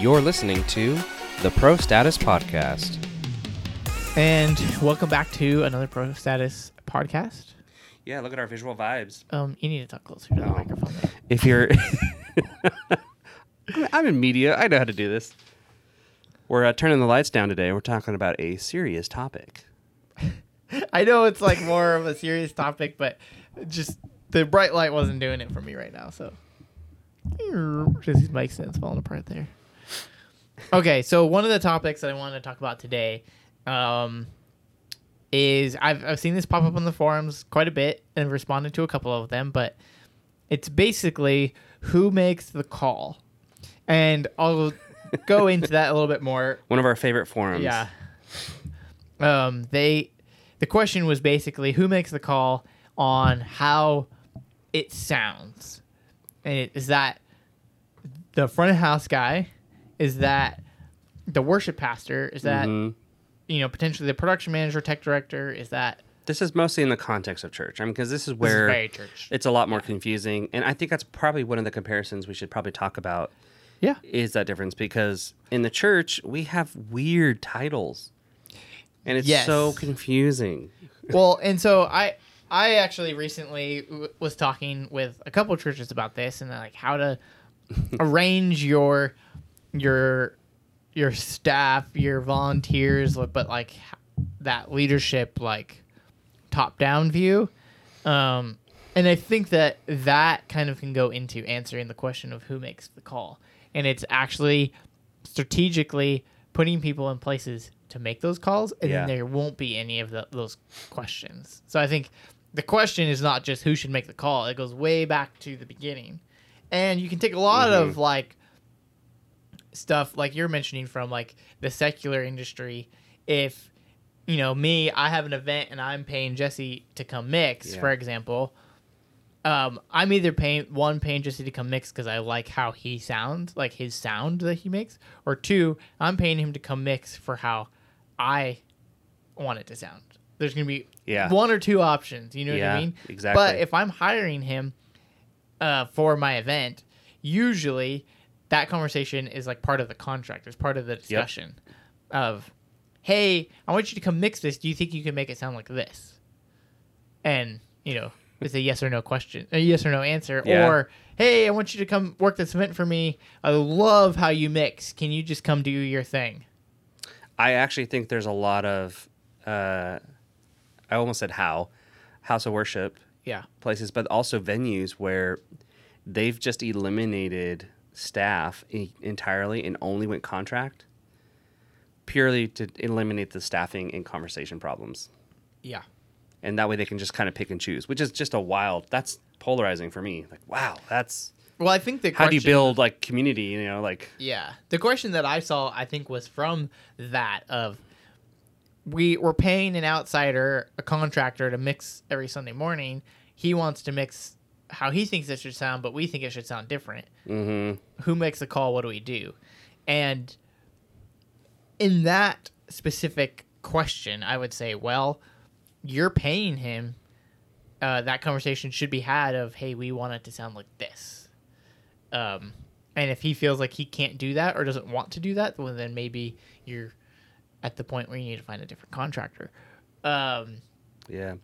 You're listening to the Pro Status Podcast. And welcome back to another Pro Status podcast. Yeah, look at our visual vibes. Um, you need to talk closer to the microphone. If you're, I'm in media. I know how to do this. We're uh, turning the lights down today. We're talking about a serious topic. I know it's like more of a serious topic, but just the bright light wasn't doing it for me right now. So, just these mic stands falling apart there. Okay, so one of the topics that I wanted to talk about today um, is I've I've seen this pop up on the forums quite a bit and responded to a couple of them, but it's basically who makes the call, and I'll go into that a little bit more One of our favorite forums. yeah. Um, they, the question was basically who makes the call on how it sounds, and it, is that the front of house guy? Is that the worship pastor? Is that Mhm. you know potentially the production manager, tech director? Is that This is mostly in the context of church. I mean, because this is this is where very church? it's a lot more confusing, and I think that's probably one of the comparisons we should probably talk about. Yeah. is that difference because in the church we have weird titles, and it's Yes. so confusing. well, and so I I actually recently w- was talking with a couple of churches about this and like how to arrange your your your staff, your volunteers, but like that leadership like top down view. Um, and I think that that kind of can go into answering the question of who makes the call, and it's actually strategically putting people in places to make those calls, and Yeah. then there won't be any of the, those questions. So I think the question is not just who should make the call; it goes way back to the beginning, and you can take a lot of like stuff like you're mentioning from like the secular industry. If you know me, I have an event and I'm paying Jesse to come mix, Yeah. for example. Um, I'm either paying one paying Jesse to come mix because I like how he sounds, like his sound that he makes, or two, I'm paying him to come mix for how I want it to sound. There's gonna be Yeah. one or two options. You know what I mean? exactly. But if I'm hiring him uh, for my event, usually that conversation is like part of the contract. It's part of the discussion of, hey, I want you to come mix this. Do you think you can make it sound like this? And you know, it's a yes or no question, a yes or no answer, Yeah. or hey, I want you to come work this event for me. I love how you mix. Can you just come do your thing? I actually think there's a lot of, uh, I almost said how, house of worship Yeah. places, but also venues where they've just eliminated staff entirely and only went contract purely to eliminate the staffing and conversation problems. Yeah. And that way they can just kind of pick and choose, which is just a wild, that's polarizing for me. Like, wow, that's, Well, I think the how do you build like community, you know, like, Yeah. The question that I saw, I think, was from that of we were paying an outsider, a contractor, to mix every Sunday morning. He wants to mix how he thinks it should sound, but we think it should sound different. mm-hmm, Who makes the call? What do we do? And in that specific question, I would say, well, you're paying him. Uh, that conversation should be had of, hey, we want it to sound like this. Um, and if he feels like he can't do that or doesn't want to do that, well, then maybe you're at the point where you need to find a different contractor. Um, Yeah,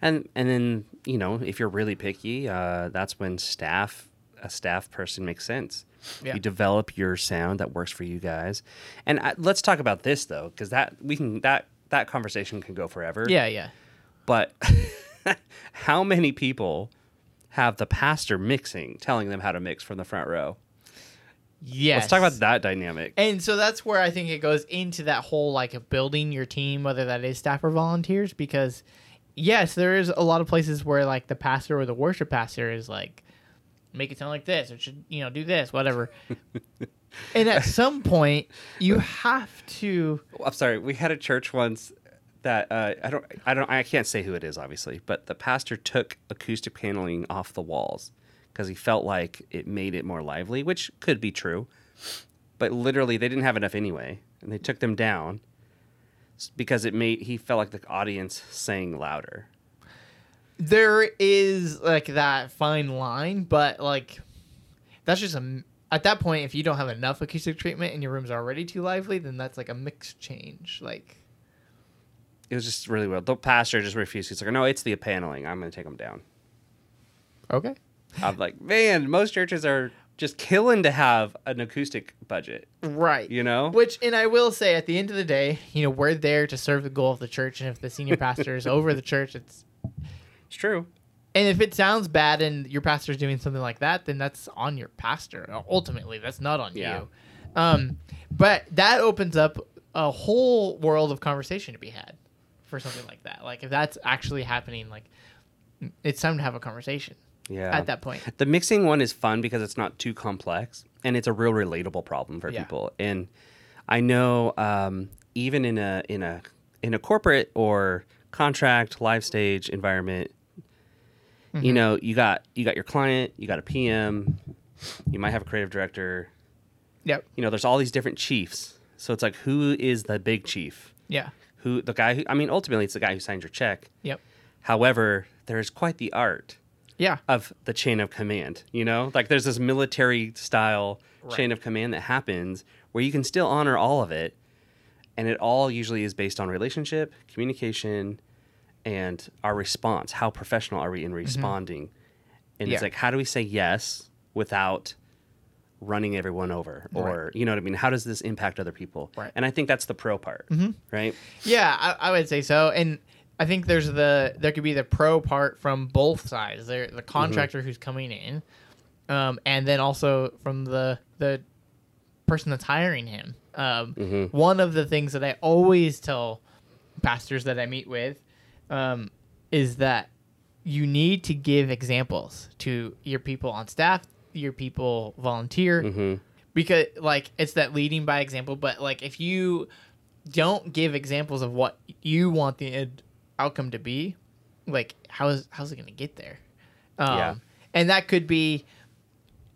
and and then you know if you're really picky, uh, that's when staff a staff person makes sense. Yeah. You develop your sound that works for you guys, and I, let's talk about this though, because that we can that that conversation can go forever. yeah, yeah. but how many people have the pastor mixing, telling them how to mix from the front row? Yes. Let's talk about that dynamic. And so that's where I think it goes into that whole like of building your team, whether that is staff or volunteers, because yes, there is a lot of places where like the pastor or the worship pastor is like, make it sound like this, or should you know do this, whatever. and at some point, you have to. I'm sorry. We had a church once that uh, I don't, I don't, I can't say who it is, obviously, but the pastor took acoustic paneling off the walls because he felt like it made it more lively, which could be true. But literally, they didn't have enough anyway, and they took them down because it made he felt like the audience sang louder. There is like that fine line, but like that's just a At that point, if you don't have enough acoustic treatment and your room's already too lively, then that's like a mixed change. Like, It was just really well. The pastor just refused. He's like, "No, it's the paneling. I'm going to take them down." okay. I'm like, man, most churches are just killing to have an acoustic budget. Right. You know? Which, and I will say, at the end of the day, you know, we're there to serve the goal of the church, and if the senior pastor is over the church, it's It's true. and if it sounds bad and your pastor's doing something like that, then that's on your pastor. Ultimately, that's not on Yeah. you. Um, but that opens up a whole world of conversation to be had for something like that. Like if that's actually happening, like it's time to have a conversation Yeah. at that point. The mixing one is fun because it's not too complex and it's a real relatable problem for Yeah. people. And I know um, even in a in a in a corporate or contract live stage environment, Mm-hmm. you know, you got you got your client, you got a PM, you might have a creative director. Yep. You know, there's all these different chiefs. So it's like who is the big chief? Yeah. Who the guy who I mean ultimately it's the guy who signs your check. Yep. However, there's quite the art Yeah. of the chain of command. You know, like there's this military style chain of command that happens where you can still honor all of it, and it all usually is based on relationship, communication, and our response. How professional are we in mm-hmm. responding? And Yeah. it's like, how do we say yes without running everyone over, or you know what I mean? How does this impact other people? Right. And I think that's the pro part, mm-hmm. right? Yeah, I, I would say so. And I think there's the there could be the pro part from both sides. There the contractor who's coming in, um, and then also from the the person that's hiring him. Um, One of the things that I always tell pastors that I meet with um, is that you need to give examples to your people on staff, your people volunteer, because like it's that leading by example. But like if you don't give examples of what you want the ed- outcome to be, like how is how's it gonna get there? Um, Yeah. and that could be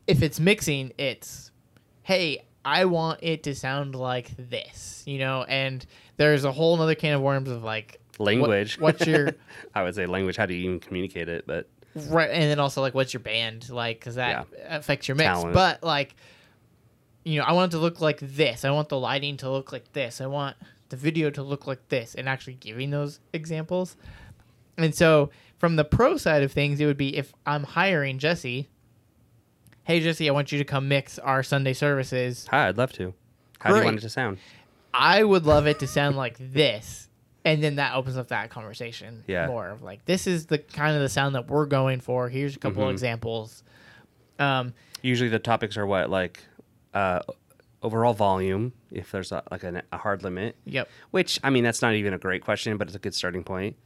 if it's mixing, it's hey, I want it to sound like this, you know, and there's a whole other can of worms of like what- Language. what's your I would say language. How do you even communicate it? But right and then also like what's your band like because that affects your mix Talent. but like you know i want it to look like this i want the lighting to look like this i want the video to look like this and actually giving those examples and so from the pro side of things it would be if i'm hiring jesse hey jesse i want you to come mix our sunday services hi, I'd love to. How do you want it to sound? I would love it to sound like this. And then that opens up that conversation Yeah. more of like, this is the kind of the sound that we're going for. Here's a couple Mhm. examples. Um, Usually the topics are what like uh, overall volume, if there's a, like a, a hard limit. yep. Which I mean, that's not even a great question, but it's a good starting point.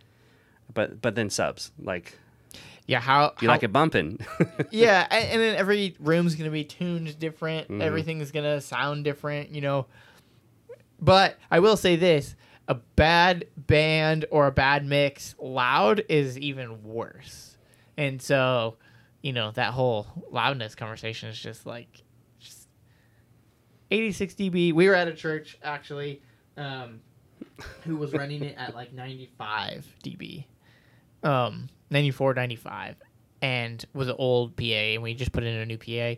But but then subs like, Yeah. How you how- like it bumping? Yeah, and, and then every room's gonna be tuned different. Mhm. Everything's gonna sound different, you know. But I will say this: a bad band or a bad mix loud is even worse. And so, you know, that whole loudness conversation is just like 86 dB. We were at a church actually, um, who was running it at like 95 dB, um, 94, 95, and was an old PA, and we just put in a new PA.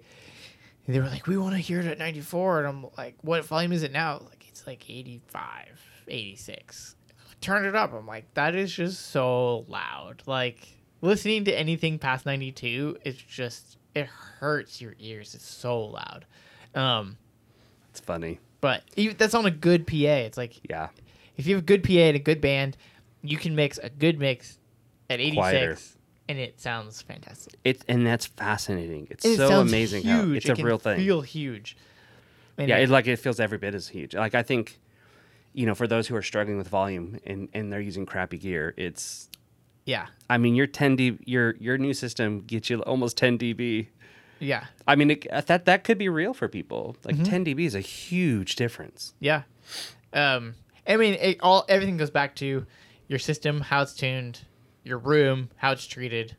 And they were like, "We want to hear it at 94," and I'm like, "What volume is it now?" Like, it's like 85, 86. Turn it up. I'm like, that is just so loud. Like listening to anything past 92 it's just it hurts your ears. It's so loud. Um, it's funny. but even, that's on a good PA. It's like Yeah. if you have a good PA and a good band, you can mix a good mix at 86 Quieter. and it sounds fantastic. It and that's fascinating. It's And so amazing how huge. it's It a real thing. Feel huge. And yeah, it- it like it feels every bit as huge. Like I think, you know, for those who are struggling with volume and and they're using crappy gear, it's yeah, I mean, your 10 dB, your your new system gets you almost 10 dB. Yeah. I mean, it, that that could be real for people. Like Mm-hmm. 10 dB is a huge difference. Yeah. Um, I mean, it all everything goes back to your system, how it's tuned, your room, how it's treated.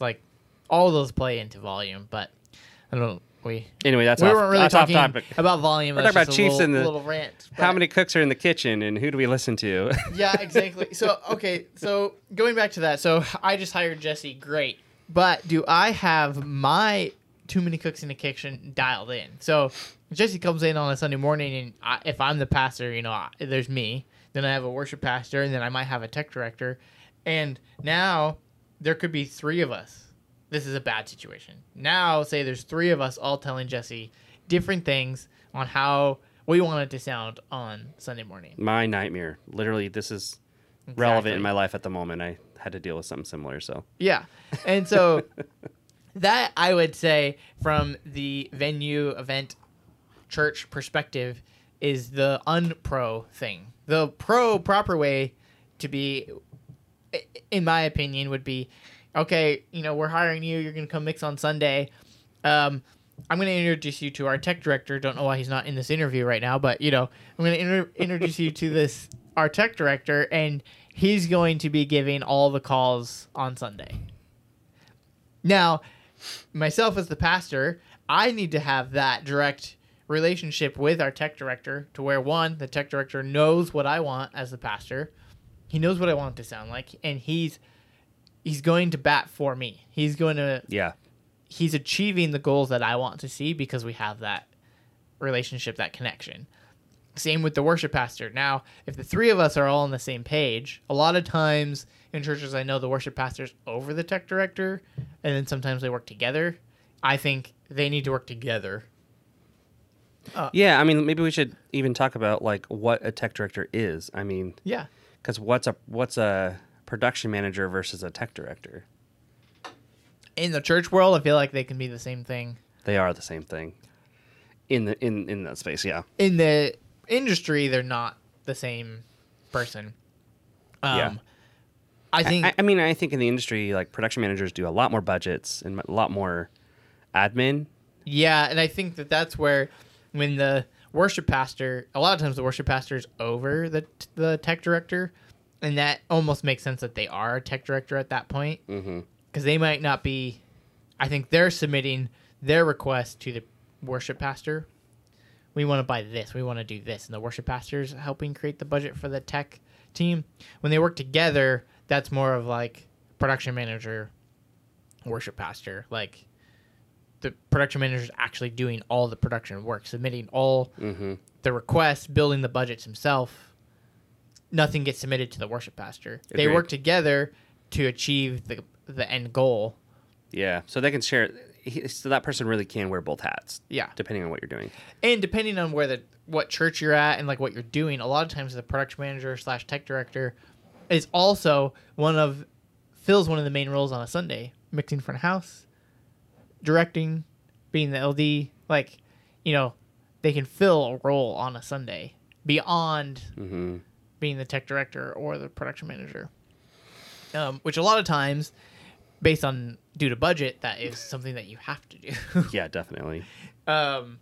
Like all those play into volume, but I don't. We Anyway, that's we off, weren't really that's off talking topic. about volume. We're talking about Chiefs little, and the- little rant. How many cooks are in the kitchen and who do we listen to? yeah, exactly. So okay, so going back to that, so I just hired Jesse. Great, but do I have my too many cooks in the kitchen dialed in? So Jesse comes in on a Sunday morning, and I, if I'm the pastor, you know, I, there's me. Then I have a worship pastor, and then I might have a tech director, and now there could be three of us. This is a bad situation. Now, say there's three of us all telling Jesse different things on how we want it to sound on Sunday morning. my nightmare. Literally, this is relevant in my life at the moment. I had to deal with something similar. So, Yeah. And so that I would say from the venue event church perspective is the unpro thing. The pro proper way to be in my opinion would be okay, you know, we're hiring you, you're going to come mix on Sunday. Um I'm going to introduce you to our tech director. Don't know why he's not in this interview right now, but you know, I'm going to inter- introduce you to this our tech director and he's going to be giving all the calls on Sunday. Now, myself as the pastor, I need to have that direct relationship with our tech director to where one, the tech director knows what I want as the pastor. He knows what I want it to sound like and he's he's going to bat for me. He's going to yeah. he's achieving the goals that I want to see because we have that relationship, that connection. Same with the worship pastor. Now, if the three of us are all on the same page, a lot of times in churches, I know the worship pastor's over the tech director, and then sometimes they work together. I think they need to work together. Uh, yeah. I mean, maybe we should even talk about like what a tech director is. I mean, Yeah. because what's a what's a production manager versus a tech director? In the church world, I feel like they can be the same thing. They are the same thing. In the in in that space, yeah. In the industry, they're not the same person. Um, Yeah. I think I, I mean, I think in the industry, like production managers do a lot more budgets and a lot more admin. Yeah, and I think that that's where when the worship pastor, a lot of times the worship pastor is over the the tech director, and that almost makes sense that they are a tech director at that point Mm-hmm. because they might not be. I think they're submitting their request to the worship pastor. We want to buy this. We want to do this, and the worship pastor is helping create the budget for the tech team. When they work together, that's more of like production manager, worship pastor, like the production manager is actually doing all the production work, submitting all Mm-hmm. the requests, building the budgets himself. Nothing gets submitted to the worship pastor. They work together to achieve the the end goal. Yeah, so they can share. He- So that person really can wear both hats. Yeah. depending on what you're doing. And depending on where the what church you're at and like what you're doing, a lot of times the production manager slash tech director is also one of fills one of the main roles on a Sunday, mixing front house, directing, being the LD. Like, you know, they can fill a role on a Sunday beyond Mm-hmm. being the tech director or the production manager. Um, which a lot of times, based on due to budget, that is something that you have to do. Yeah, definitely. Um,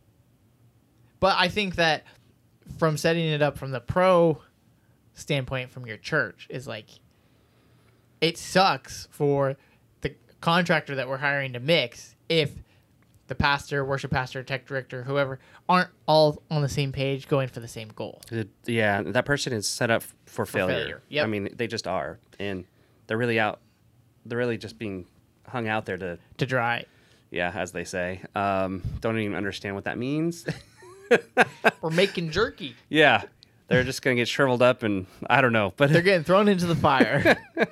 but I think that from setting it up from the pro standpoint from your church is like it sucks for the contractor that we're hiring to mix if the pastor, worship pastor, tech director, whoever aren't all on the same page going for the same goal. Yeah, that person is set up for, failure. failure, yep. I mean, they just are, and they're really out. They're really just being hung out there to, To dry. yeah, as they say. Um, don't even understand what that means. We're making jerky. yeah, they're just gonna get shriveled up, and I don't know, but They're getting thrown into the fire.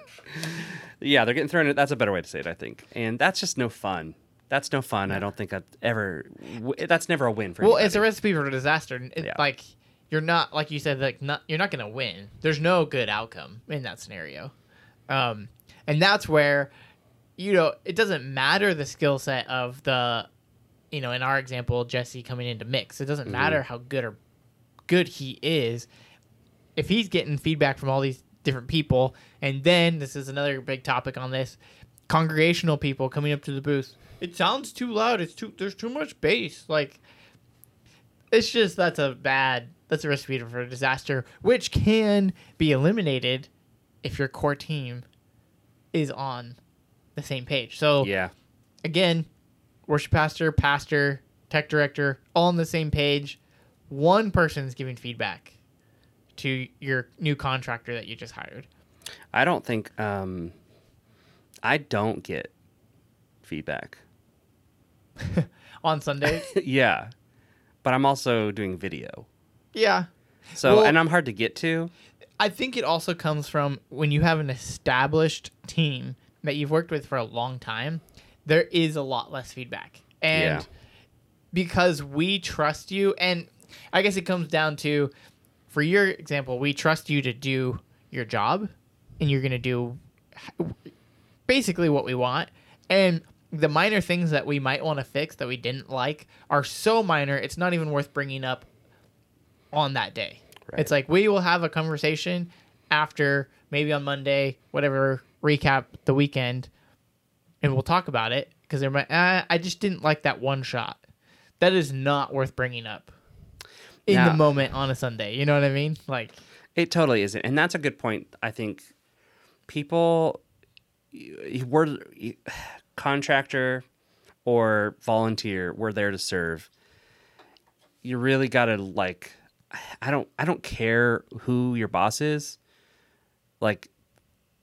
yeah, they're getting thrown. in- That's a better way to say it, I think. And that's just no fun. That's no fun. I don't think I'd ever. That's never a win for. well, it's a recipe for disaster. It, Yeah. Like you're not like you said like not you're not gonna win. There's no good outcome in that scenario, um, and that's where you know it doesn't matter the skill set of the you know in our example Jesse coming into mix. It doesn't Mm-hmm. matter how good or good he is if he's getting feedback from all these different people, and then this is another big topic on this congregational people coming up to the booth. it sounds too loud. It's too there's too much bass. Like it's just that's a bad that's a recipe for a disaster, which can be eliminated if your core team is on the same page. So Yeah. again, worship pastor, pastor, tech director, all on the same page. One person's giving feedback to your new contractor that you just hired. I don't think um, I don't get feedback. On Sundays. yeah, but I'm also doing video, yeah. so Well- and I'm hard to get to. I think it also comes from when you have an established team that you've worked with for a long time, there is a lot less feedback. And Yeah. because we trust you, and I guess it comes down to, for your example, we trust you to do your job and you're going to do basically what we want. And the minor things that we might want to fix that we didn't like are so minor, it's not even worth bringing up on that day. Right. It's like we will have a conversation after maybe on Monday, whatever, recap the weekend, and we'll talk about it because they're like, ah, I just didn't like that one shot. That is not worth bringing up in the moment on a Sunday. You know what I mean? Like, It totally isn't, and that's a good point. I think people, we're contractor or volunteer. We're there to serve. You really got to like. I don't. I don't care who your boss is. Like,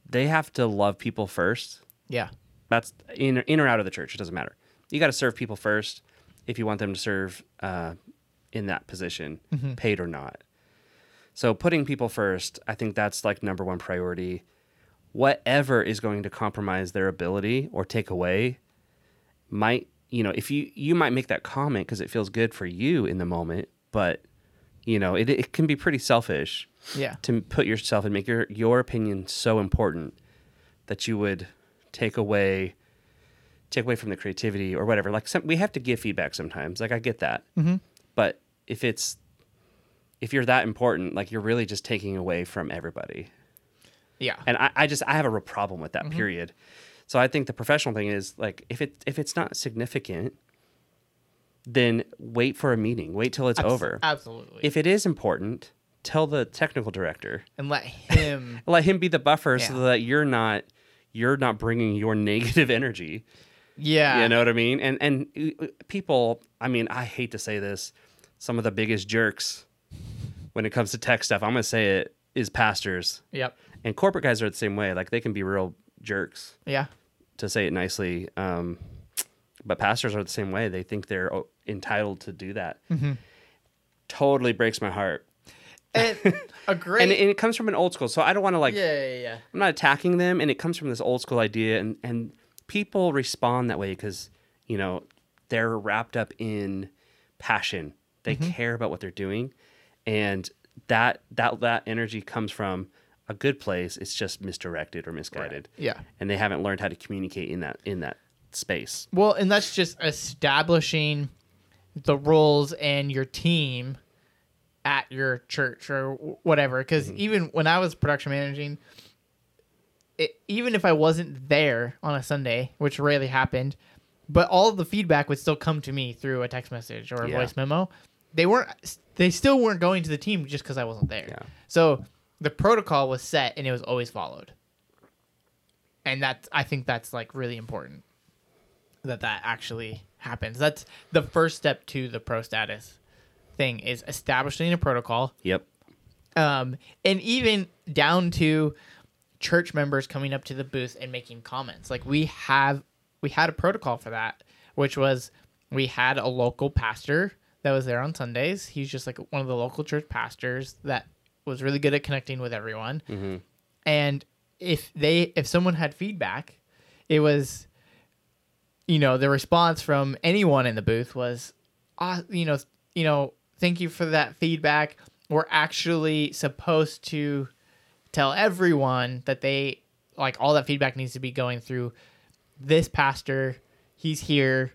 they have to love people first. yeah, That's in in or out of the church. It doesn't matter. You got to serve people first if you want them to serve uh, in that position, paid or not. So putting people first, I think that's like number one priority. Whatever is going to compromise their ability or take away might you know if you you might make that comment because it feels good for you in the moment, but you know it it can be pretty selfish yeah, to put yourself and make your your opinion so important that you would take away take away from the creativity or whatever. Like some, we have to give feedback sometimes. Like i get that. Mm-hmm. but if it's if you're that important like you're really just taking away from everybody. Yeah, and i, I just i have a real problem with that period. So i think the professional thing is like if it if it's not significant then wait for a meeting. Wait till it's Abs- over. absolutely. if it is important tell the technical director and let him. let him be the buffer so that you're not you're not bringing your negative energy yeah, you know what i mean and and uh, people i mean i hate to say this some of the biggest jerks when it comes to tech stuff i'm going to say it is pastors Yep. and corporate guys are the same way like they can be real jerks Yeah. to say it nicely um, but pastors are the same way they think they're entitled to do that Mm-hmm. totally breaks my heart And a great. and, and it comes from an old school so i don't want to like yeah, yeah, yeah. I'm not attacking them, and it comes from this old school idea, and and people respond that way because you know they're wrapped up in passion. They mm-hmm. care about what they're doing, and that that that energy comes from a good place. It's just misdirected or misguided, Yeah. and they haven't learned how to communicate in that in that space. Well, and that's just establishing the roles and your team at your church or whatever. Because mm-hmm. even when I was production managing, it, even if I wasn't there on a Sunday, which rarely happened, but all of the feedback would still come to me through a text message or a Yeah. voice memo. They weren't. They still weren't going to the team just because I wasn't there. Yeah. So the protocol was set and it was always followed. And that's I think that's like really important that that actually happens. That's the first step to the pro status thing is establishing a protocol. Yep. Um, and even down to church members coming up to the booth and making comments. Like we have we had a protocol for that, which was we had a local pastor that was there on Sundays. He's just like one of the local church pastors that was really good at connecting with everyone. And if they if someone had feedback, it was you know, the response from anyone in the booth was ah, you know, you know, thank you for that feedback. We're actually supposed to tell everyone that they like all that feedback needs to be going through this pastor. He's here.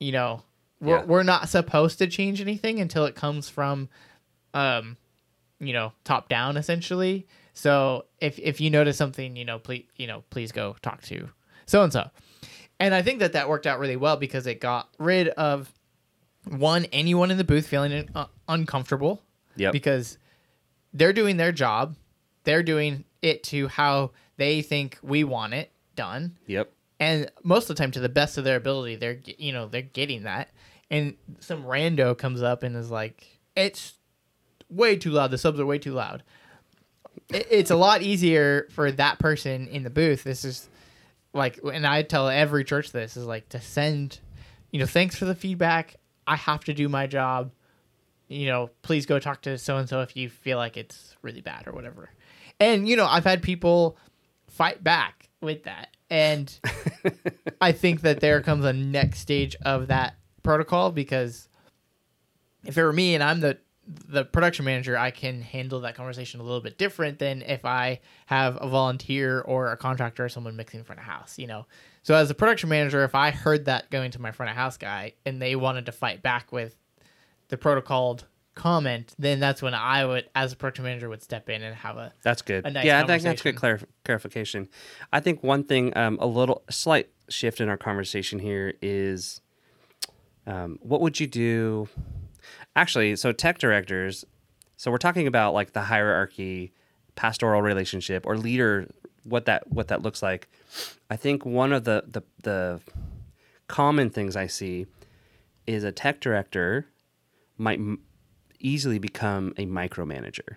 You know, we're Yeah. we're not supposed to change anything until it comes from um you know, top down essentially. So if if you notice something, you know, please you know, please go talk to so and so. And I think that that worked out really well because it got rid of one anyone in the booth feeling uh, uncomfortable Yep. because they're doing their job. They're doing it to how they think we want it done. Yep. And most of the time to the best of their ability, they're you know, they're getting that. And some rando comes up and is like, "It's way too loud. The subs are way too loud." It's a lot easier for that person in the booth. This is like and I tell every church this is like to send, you know, thanks for the feedback. I have to do my job you know, please go talk to so and so if you feel like it's really bad or whatever. And you know, I've had people fight back with that. And I think that there comes a next stage of that protocol because if it were me and I'm the the production manager, I can handle that conversation a little bit different than if I have a volunteer or a contractor or someone mixing front of house, you know. So as a production manager, if I heard that going to my front of house guy and they wanted to fight back with the protocoled comment, then that's when I would, as a production manager, would step in and have a That's good. a nice yeah, I think that's good clarification. I think one thing, um, a little slight shift in our conversation here is, um, what would you do? Actually, so tech directors. So we're talking about like the hierarchy, pastoral relationship, or leader. What that what that looks like. I think one of the the the common things I see is a tech director might m- easily become a micromanager.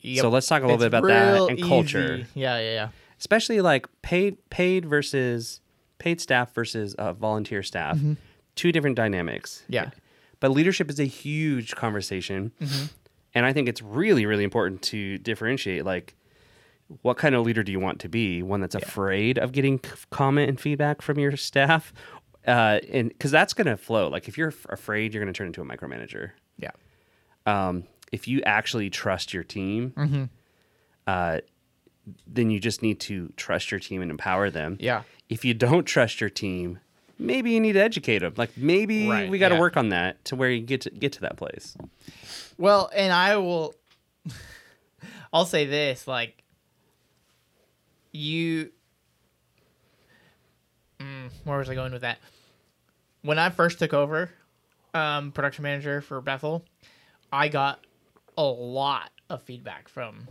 Yep. So let's talk a little It's bit about that and culture. easy. Yeah, yeah, yeah. especially like paid paid versus paid staff versus uh, volunteer staff two different dynamics Mm-hmm. Yeah. but leadership is a huge conversation Mm-hmm. and i think it's really really important to differentiate like what kind of leader do you want to be one that's afraid of getting comment and feedback from your staff uh, and because that's going to flow like if you're f- afraid you're going to turn into a micromanager Yeah. um, if you actually trust your team, uh, then you just need to trust your team and empower them. Yeah. If you don't trust your team, maybe you need to educate them. Like maybe Right, we got to yeah. work on that to where you get to get to that place. Well, and I will I'll say this, like you mm, where was I going with that? When I first took over um, production manager for Bethel, I got a lot of feedback from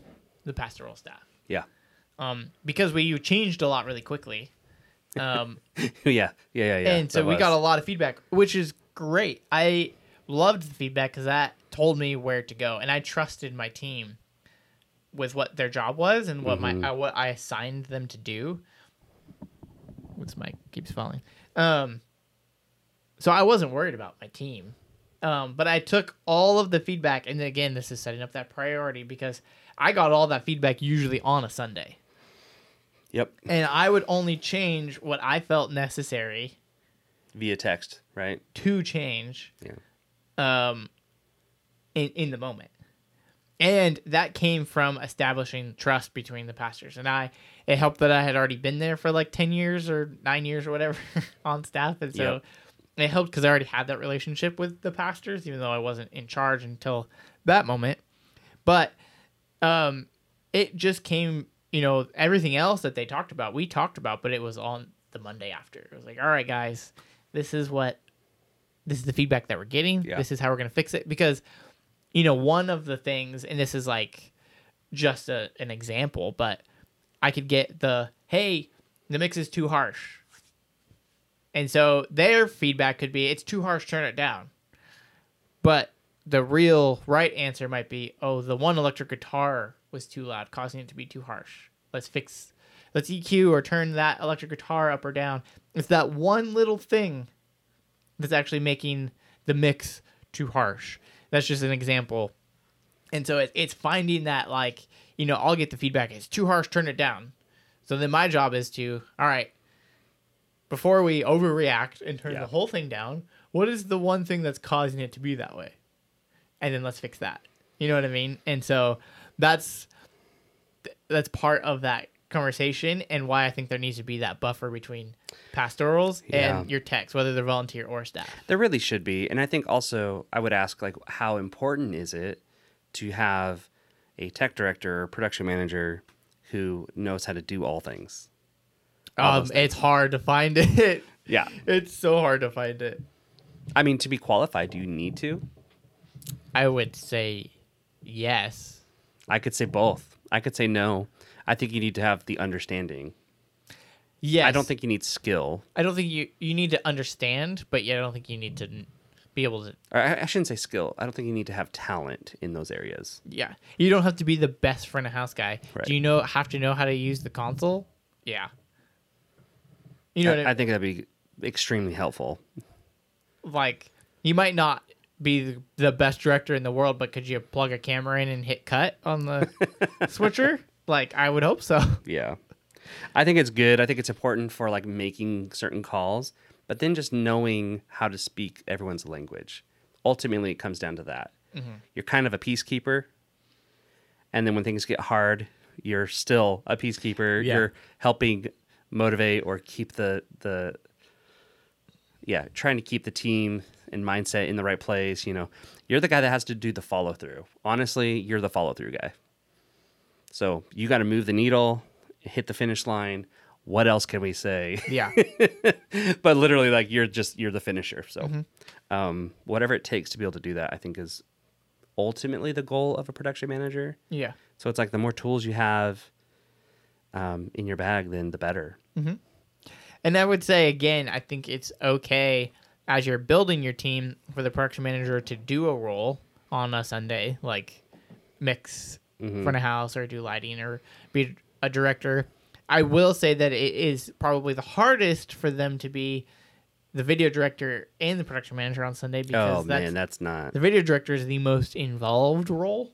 the pastoral staff. Yeah. Um, because we changed a lot really quickly. Um, yeah. Yeah. Yeah. Yeah. and so we got a lot of feedback, which is great. I loved the feedback because that told me where to go, and I trusted my team with what their job was and what Mm-hmm. my uh, what I assigned them to do. What's mic keeps falling. Um, so I wasn't worried about my team, um, but I took all of the feedback, and again, this is setting up that priority because I got all that feedback usually on a Sunday Yep. and I would only change what I felt necessary Via text, right? to change Yeah. um in in the moment. And that came from establishing trust between the pastors and I. It helped that I had already been there for like 10 years or 9 years or whatever on staff and so Yep. It helped cuz I already had that relationship with the pastors even though I wasn't in charge until that moment. But um it just came, you know, everything else that they talked about, we talked about, but it was on the Monday after. It was like, "All right, guys, this is what this is the feedback that we're getting. Yeah. This is how we're going to fix it because you know, one of the things and this is like just a, an example, but I could get the, "Hey, the mix is too harsh." And so their feedback could be, "It's too harsh, turn it down." But the real right answer might be, "Oh, the one electric guitar was too loud, causing it to be too harsh. Let's fix let's EQ or turn that electric guitar up or down." It's that one little thing that's actually making the mix too harsh. That's just an example. And so it, it's finding that like, you know, I'll get the feedback, it's too harsh, turn it down. So then my job is to, all right, before we overreact and turn Yeah. the whole thing down, what is the one thing that's causing it to be that way? And then let's fix that. You know what I mean? And so that's that's part of that conversation and why I think there needs to be that buffer between pastorals Yeah. and your techs, whether they're volunteer or staff. There really should be. And I think also I would ask like how important is it to have a tech director or production manager who knows how to do all things? Um, it's hard to find it. Yeah. it's so hard to find it. I mean, to be qualified, do you need to? I would say yes. I could say both. I could say no. I think you need to have the understanding. Yes. I don't think you need skill. I don't think you you need to understand, but yeah, I don't think you need to be able to. Or I, I shouldn't say skill. I don't think you need to have talent in those areas. Yeah, you don't have to be the best front of house guy. Right. Do you know have to know how to use the console? Yeah. You know I, what I, I think that'd be extremely helpful. like you might not be the, best director in the world, but could you plug a camera in and hit cut on the switcher? Like I would hope so. Yeah. I think it's good. I think it's important for like making certain calls, but then just knowing how to speak everyone's language. Ultimately, it comes down to that. Mm-hmm. You're kind of a peacekeeper. And then when things get hard, you're still a peacekeeper. Yeah. You're helping motivate or keep the the yeah, trying to keep the team and mindset in the right place, you know. You're the guy that has to do the follow through. Honestly, you're the follow through guy. So you got to move the needle, hit the finish line. What else can we say? Yeah. but literally, like you're just you're the finisher. So, um, whatever it takes to be able to do that, I think is ultimately the goal of a production manager. yeah. So it's like the more tools you have um, in your bag, then the better. And I would say again, I think it's okay as you're building your team for the production manager to do a role on a Sunday, like mix front of house or do lighting or be a director. I will say that it is probably the hardest for them to be the video director and the production manager on Sunday because Oh that's, man, that's not the video director is the most involved role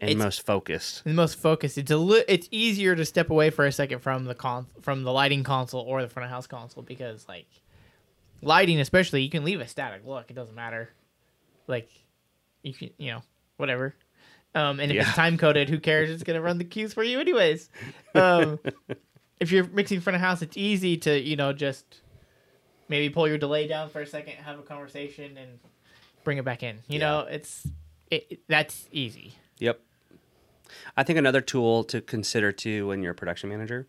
and it's- most focused. the most focused. It's a li- it's easier to step away for a second from the con from the lighting console or the front of house console because like lighting especially you can leave a static look. It doesn't matter. Like you can you know whatever. Um, and if Yeah. it's time coded, who cares? It's gonna run the cues for you anyways. Um, if you're mixing front of house, it's easy to you know just maybe pull your delay down for a second, have a conversation, and bring it back in. You know, it's it, it- that's easy. Yep. I think another tool to consider too when you're a production manager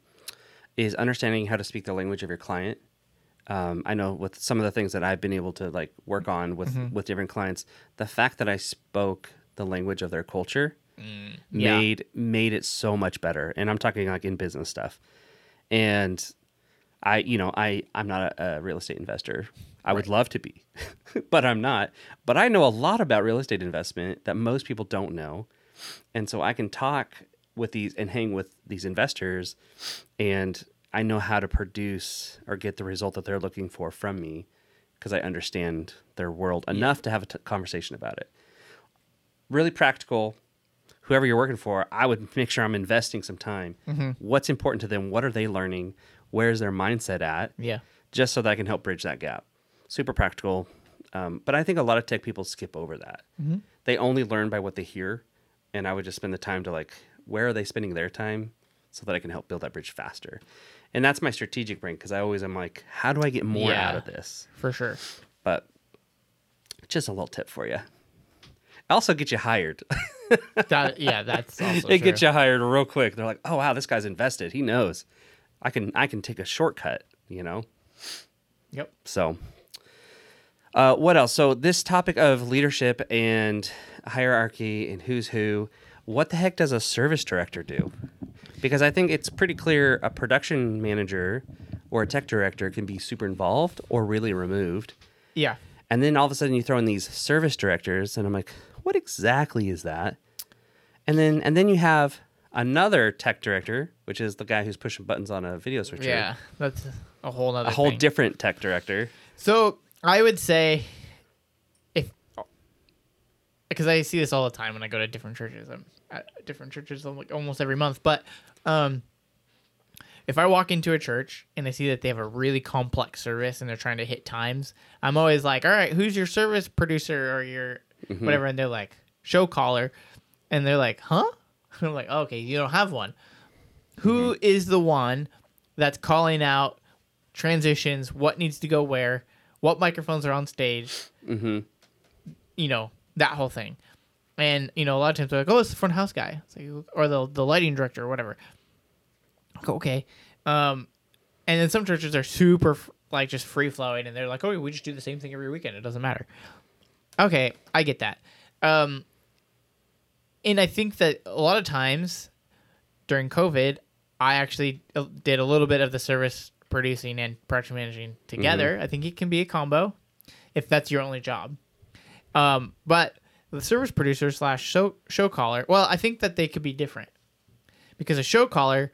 is understanding how to speak the language of your client. Um, I know with some of the things that I've been able to like work on with with different clients, the fact that I spoke the language of their culture yeah. made made it so much better. And I'm talking like in business stuff. And I, you know, I I'm not a, a real estate investor. I would love to be, but I'm not. But I know a lot about real estate investment that most people don't know, and so I can talk with these and hang with these investors, and I know how to produce or get the result that they're looking for from me because I understand their world enough to have a t- conversation about it. Really practical. Whoever you're working for, I would make sure I'm investing some time. What's important to them? What are they learning? Where's their mindset at? Yeah. just so that I can help bridge that gap. Super practical. Um, but I think a lot of tech people skip over that. They only learn by what they hear. And I would just spend the time to like, where are they spending their time so that I can help build that bridge faster? And that's my strategic brain because I always am like, how do I get more Yeah. out of this? for sure. But just a little tip for you. Also get you hired. That yeah, that's also it gets you hired real quick. They're like, oh wow, this guy's invested. He knows. I can I can take a shortcut, you know? Yep. So, uh, what else? So, this topic of leadership and hierarchy and who's who, what the heck does a service director do? Because I think it's pretty clear a production manager or a tech director can be super involved or really removed. Yeah. And then all of a sudden you throw in these service directors, and I'm like, what exactly is that? And then and then you have another tech director, which is the guy who's pushing buttons on a video switcher. Yeah. That's a whole nother A whole thing. different tech director. So I would say if because I see this all the time when I go to different churches. I'm at different churches um, like almost every month. But um if I walk into a church and I see that they have a really complex service and they're trying to hit times, I'm always like, all right, who's your service producer or your mm-hmm. whatever? And they're like, show caller. And they're like, huh? I'm like, okay, you don't have one. Who mm-hmm. is the one that's calling out transitions, what needs to go where, what microphones are on stage, Mm-hmm. you know, that whole thing. And, you know, a lot of times they're like, oh, it's the front house guy. It's like, or the, the lighting director or whatever. Okay. Um, and then some churches are super, like, just free flowing and they're like, oh, we just do the same thing every weekend. It doesn't matter. Okay, I get that. Um, and I think that a lot of times during COVID, I actually uh, did a little bit of the service producing and production managing together. I think it can be a combo if that's your only job. Um, but the service producer slash show show caller, well, I think that they could be different because a show caller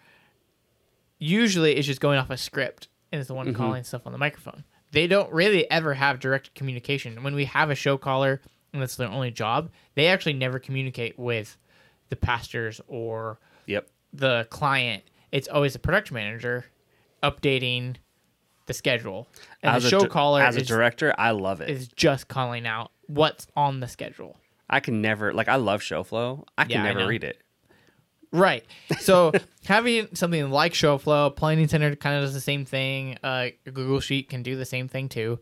usually is just going off a script and is the one calling stuff on the microphone. They don't really ever have direct communication. When we have a show caller and that's their only job, they actually never communicate with the pastors or Yep. the client. It's always the production manager updating the schedule. And as the show di- caller as a is, director, I love it. is just calling out what's on the schedule. I can never like I love show flow. I can Yeah, never know. read it. Right. So having something like ShowFlow, Planning Center kind of does the same thing. Uh, Google Sheet can do the same thing too.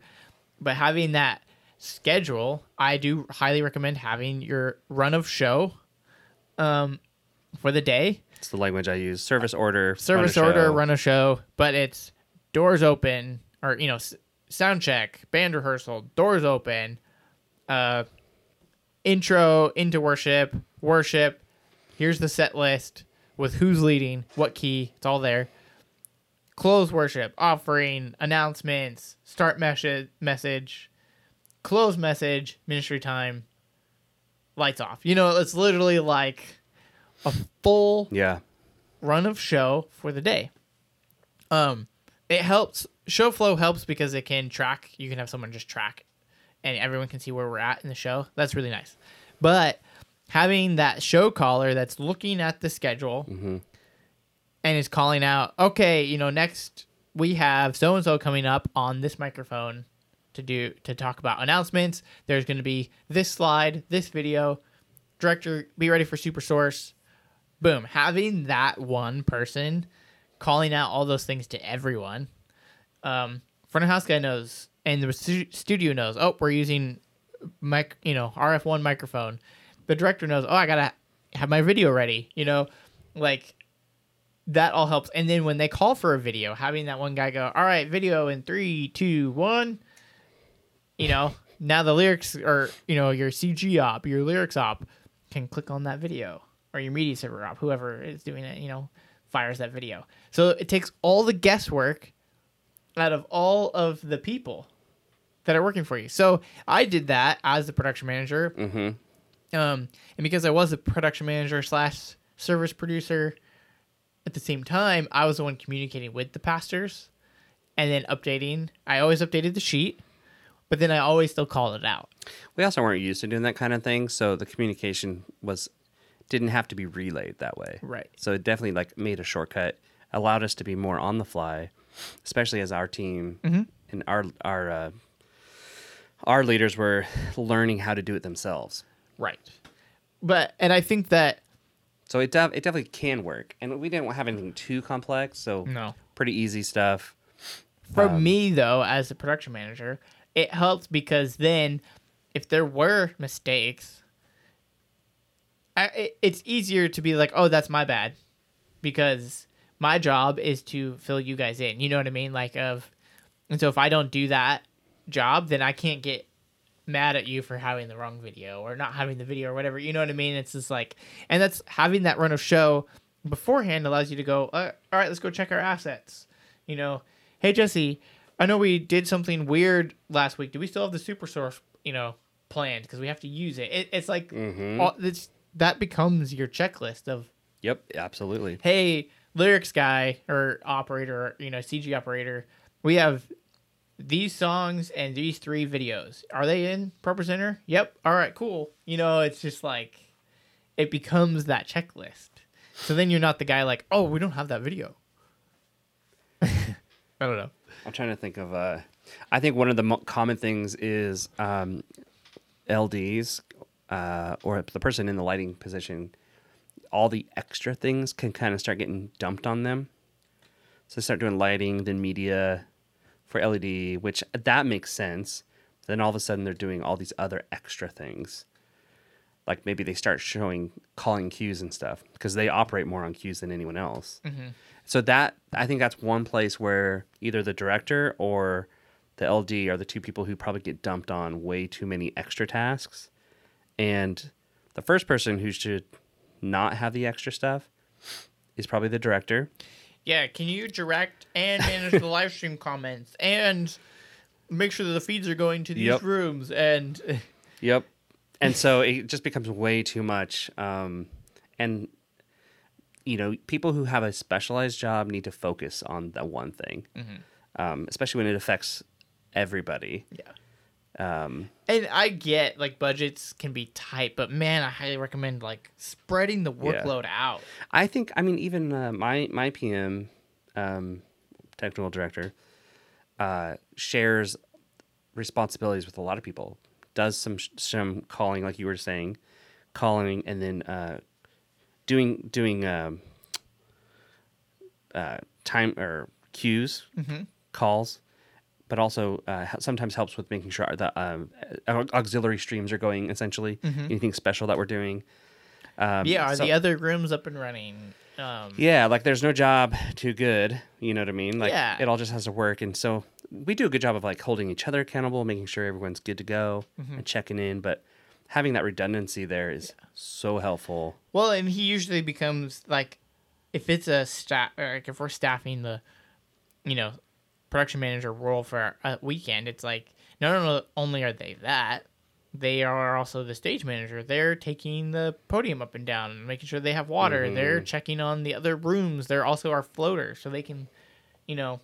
But having that schedule, I do highly recommend having your run of show um, for the day. It's the language I use. Service order, run Service order, show. run a show, but it's doors open or, you know, s- sound check, band rehearsal, doors open, uh, intro into worship, worship. Here's the set list with who's leading, what key. It's all there. Close worship, offering, announcements, start message, message, close message, ministry time, lights off. You know, it's literally like a full Yeah. run of show for the day. Um, it helps. Show flow helps because it can track. You can have someone just track, and everyone can see where we're at in the show. That's really nice. But having that show caller that's looking at the schedule and is calling out, okay, you know, next we have so and so coming up on this microphone to do to talk about announcements. There's going to be this slide, this video. Director, be ready for Super Source boom. Having that one person calling out all those things to everyone. Um front of house guy knows and the stu- studio knows oh we're using mic you know rf1 microphone. The director knows oh i gotta have my video ready you know? Like that all helps. And then when they call for a video having that one guy go all right video in three two one you know now the lyrics or you know your cg op your lyrics op can click on that video or your media server op whoever is doing it you know fires that video so it takes all the guesswork out of all of the people that are working for you so i did that as the production manager Mm-hmm. um, and because I was a production manager slash service producer at the same time, I was the one communicating with the pastors and then updating. I always updated the sheet, but then I always still called it out. We also weren't used to doing that kind of thing, so the communication was didn't have to be relayed that way. Right. So it definitely like made a shortcut, allowed us to be more on the fly, especially as our team Mm-hmm. and our our uh, our leaders were learning how to do it themselves. Right. But and I think that So it def- it definitely can work, and we didn't have anything too complex, so No. pretty easy stuff. for Um, me though, as a production manager, it helped because then if there were mistakes, I, it, it's easier to be like, oh, that's my bad, because my job is to fill you guys in. You know what I mean? Like of, and so if I don't do that job, then I can't get mad at you for having the wrong video or not having the video or whatever. You know what I mean? It's just like, and that's having that run of show beforehand allows you to go, uh, all right, let's go check our assets. You know, hey Jesse, I know we did something weird last week. Do we still have the super source, you know, planned because we have to use it? it it's like all, it's, that becomes your checklist of Yep, absolutely. hey lyrics guy or operator or, you know cg operator we have these songs and these three videos are they in ProPresenter? yep all right cool you know it's just like it becomes that checklist so then you're not the guy like oh we don't have that video I don't know. I'm trying to think of. Uh, I think one of the mo- common things is um, LDs uh, or the person in the lighting position. All the extra things can kind of start getting dumped on them. So they start doing lighting, then media for LED, which that makes sense. Then all of a sudden they're doing all these other extra things. Like maybe they start showing calling cues and stuff because they operate more on cues than anyone else. So that I think that's one place where either the director or the LD are the two people who probably get dumped on way too many extra tasks. And the first person who should not have the extra stuff is probably the director. Yeah, can you direct and manage the live stream comments and make sure that the feeds are going to these Yep. rooms and Yep. And so it just becomes way too much. Um, and you know, people who have a specialized job need to focus on the one thing, um, especially when it affects everybody. yeah. Um, And I get like budgets can be tight, but man, I highly recommend like spreading the workload out. I think, I mean, even uh, my my PM, um, technical director, uh, shares responsibilities with a lot of people. Does some some calling, like you were saying, calling, and then uh, doing doing um, uh, time or cues, calls, but also uh, sometimes helps with making sure the um, auxiliary streams are going. Essentially, anything special that we're doing. Um, Yeah, are so- the other rooms up and running? Um, yeah, like there's no job too good. You know what I mean? Like Yeah. it all just has to work. And so we do a good job of like holding each other accountable, making sure everyone's good to go and checking in. But having that redundancy there is so helpful. Well, and he usually becomes like, if it's a staff, or like if we're staffing the, you know, production manager role for a weekend, it's like not only- only are they that, they are also the stage manager. They're taking the podium up and down and making sure they have water. They're checking on the other rooms. They're also our floater, so they can, you know,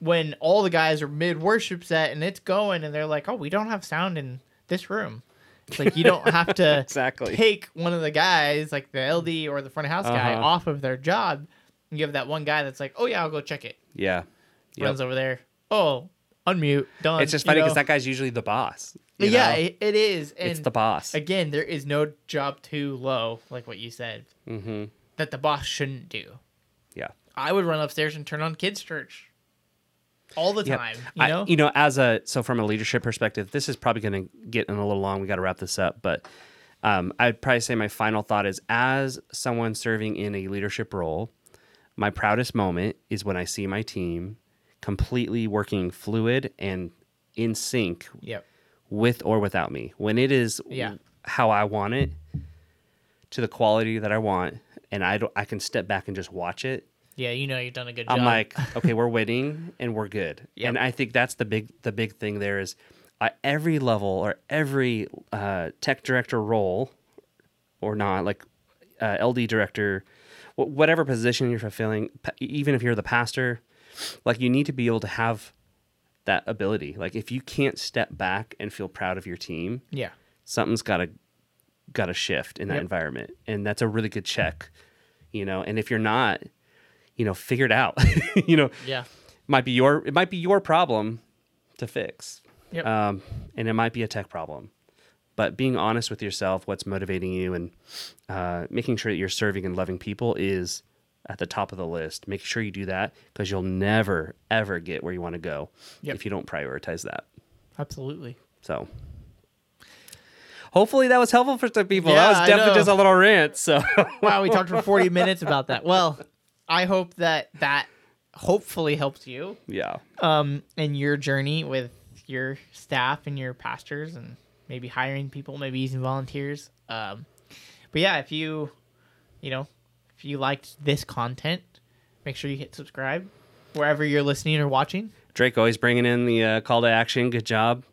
when all the guys are mid worship set and it's going, and they're like, "Oh, we don't have sound in this room." It's like you don't have to Exactly. take one of the guys, like the LD or the front of house guy, Uh-huh. off of their job. You have that one guy that's like, "Oh yeah, I'll go check it." Yeah. Yep. Runs over there. Oh, unmute. Done. It's just funny because that guy's usually the boss. yeah, it, it is. And it's the boss. Again, there is no job too low, like what you said, mm-hmm. that the boss shouldn't do. Yeah. I would run upstairs and turn on kids' church all the Yep. time. You I- know, you know, as a so from a leadership perspective, this is probably going to get in a little long. We got to wrap this up, but um, I'd probably say my final thought is as someone serving in a leadership role, my proudest moment is when I see my team completely working fluid and in sync Yep. with or without me. When it is Yeah. how I want it to the quality that I want, and I don't, I can step back and just watch it. Yeah, you know you've done a good job. I'm like, okay, we're winning and we're good. Yep. And I think that's the big the big thing there is at every level or every uh, tech director role or not, like uh, LD director, wh- whatever position you're fulfilling, even if you're the pastor, like you need to be able to have that ability. Like if you can't step back and feel proud of your team, yeah. something's got to got to shift in that Yep. environment and that's a really good check you know and if you're not you know figure it out you know Yeah. might be your it might be your problem to fix Yep. um, and it might be a tech problem but being honest with yourself what's motivating you and uh, making sure that you're serving and loving people is at the top of the list make sure you do that because you'll never ever get where you want to go Yep. if you don't prioritize that Absolutely. so hopefully that was helpful for some people. Yeah, that was definitely just a little rant. So wow, we talked for 40 minutes about that. Well, I hope that that hopefully helps you yeah. um in your journey with your staff and your pastors and maybe hiring people, maybe using volunteers. Um but yeah, if you you know, you liked this content, make sure you hit subscribe wherever you're listening or watching. Drake always bringing in the uh, call to action. Good job.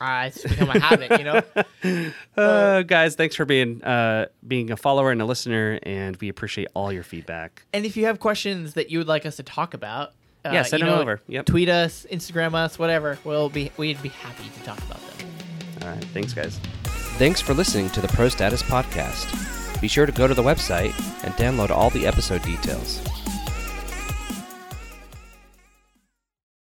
Uh, it's become a habit, you know. Uh, guys, thanks for being uh, being a follower and a listener, and we appreciate all your feedback. And if you have questions that you would like us to talk about, uh, Yeah, send them know, over. Yep. Tweet us, Instagram us, whatever. We'll be we'd be happy to talk about them. All right. Thanks, guys. Thanks for listening to the Pro Status Podcast. Be sure to go to the website and download all the episode details.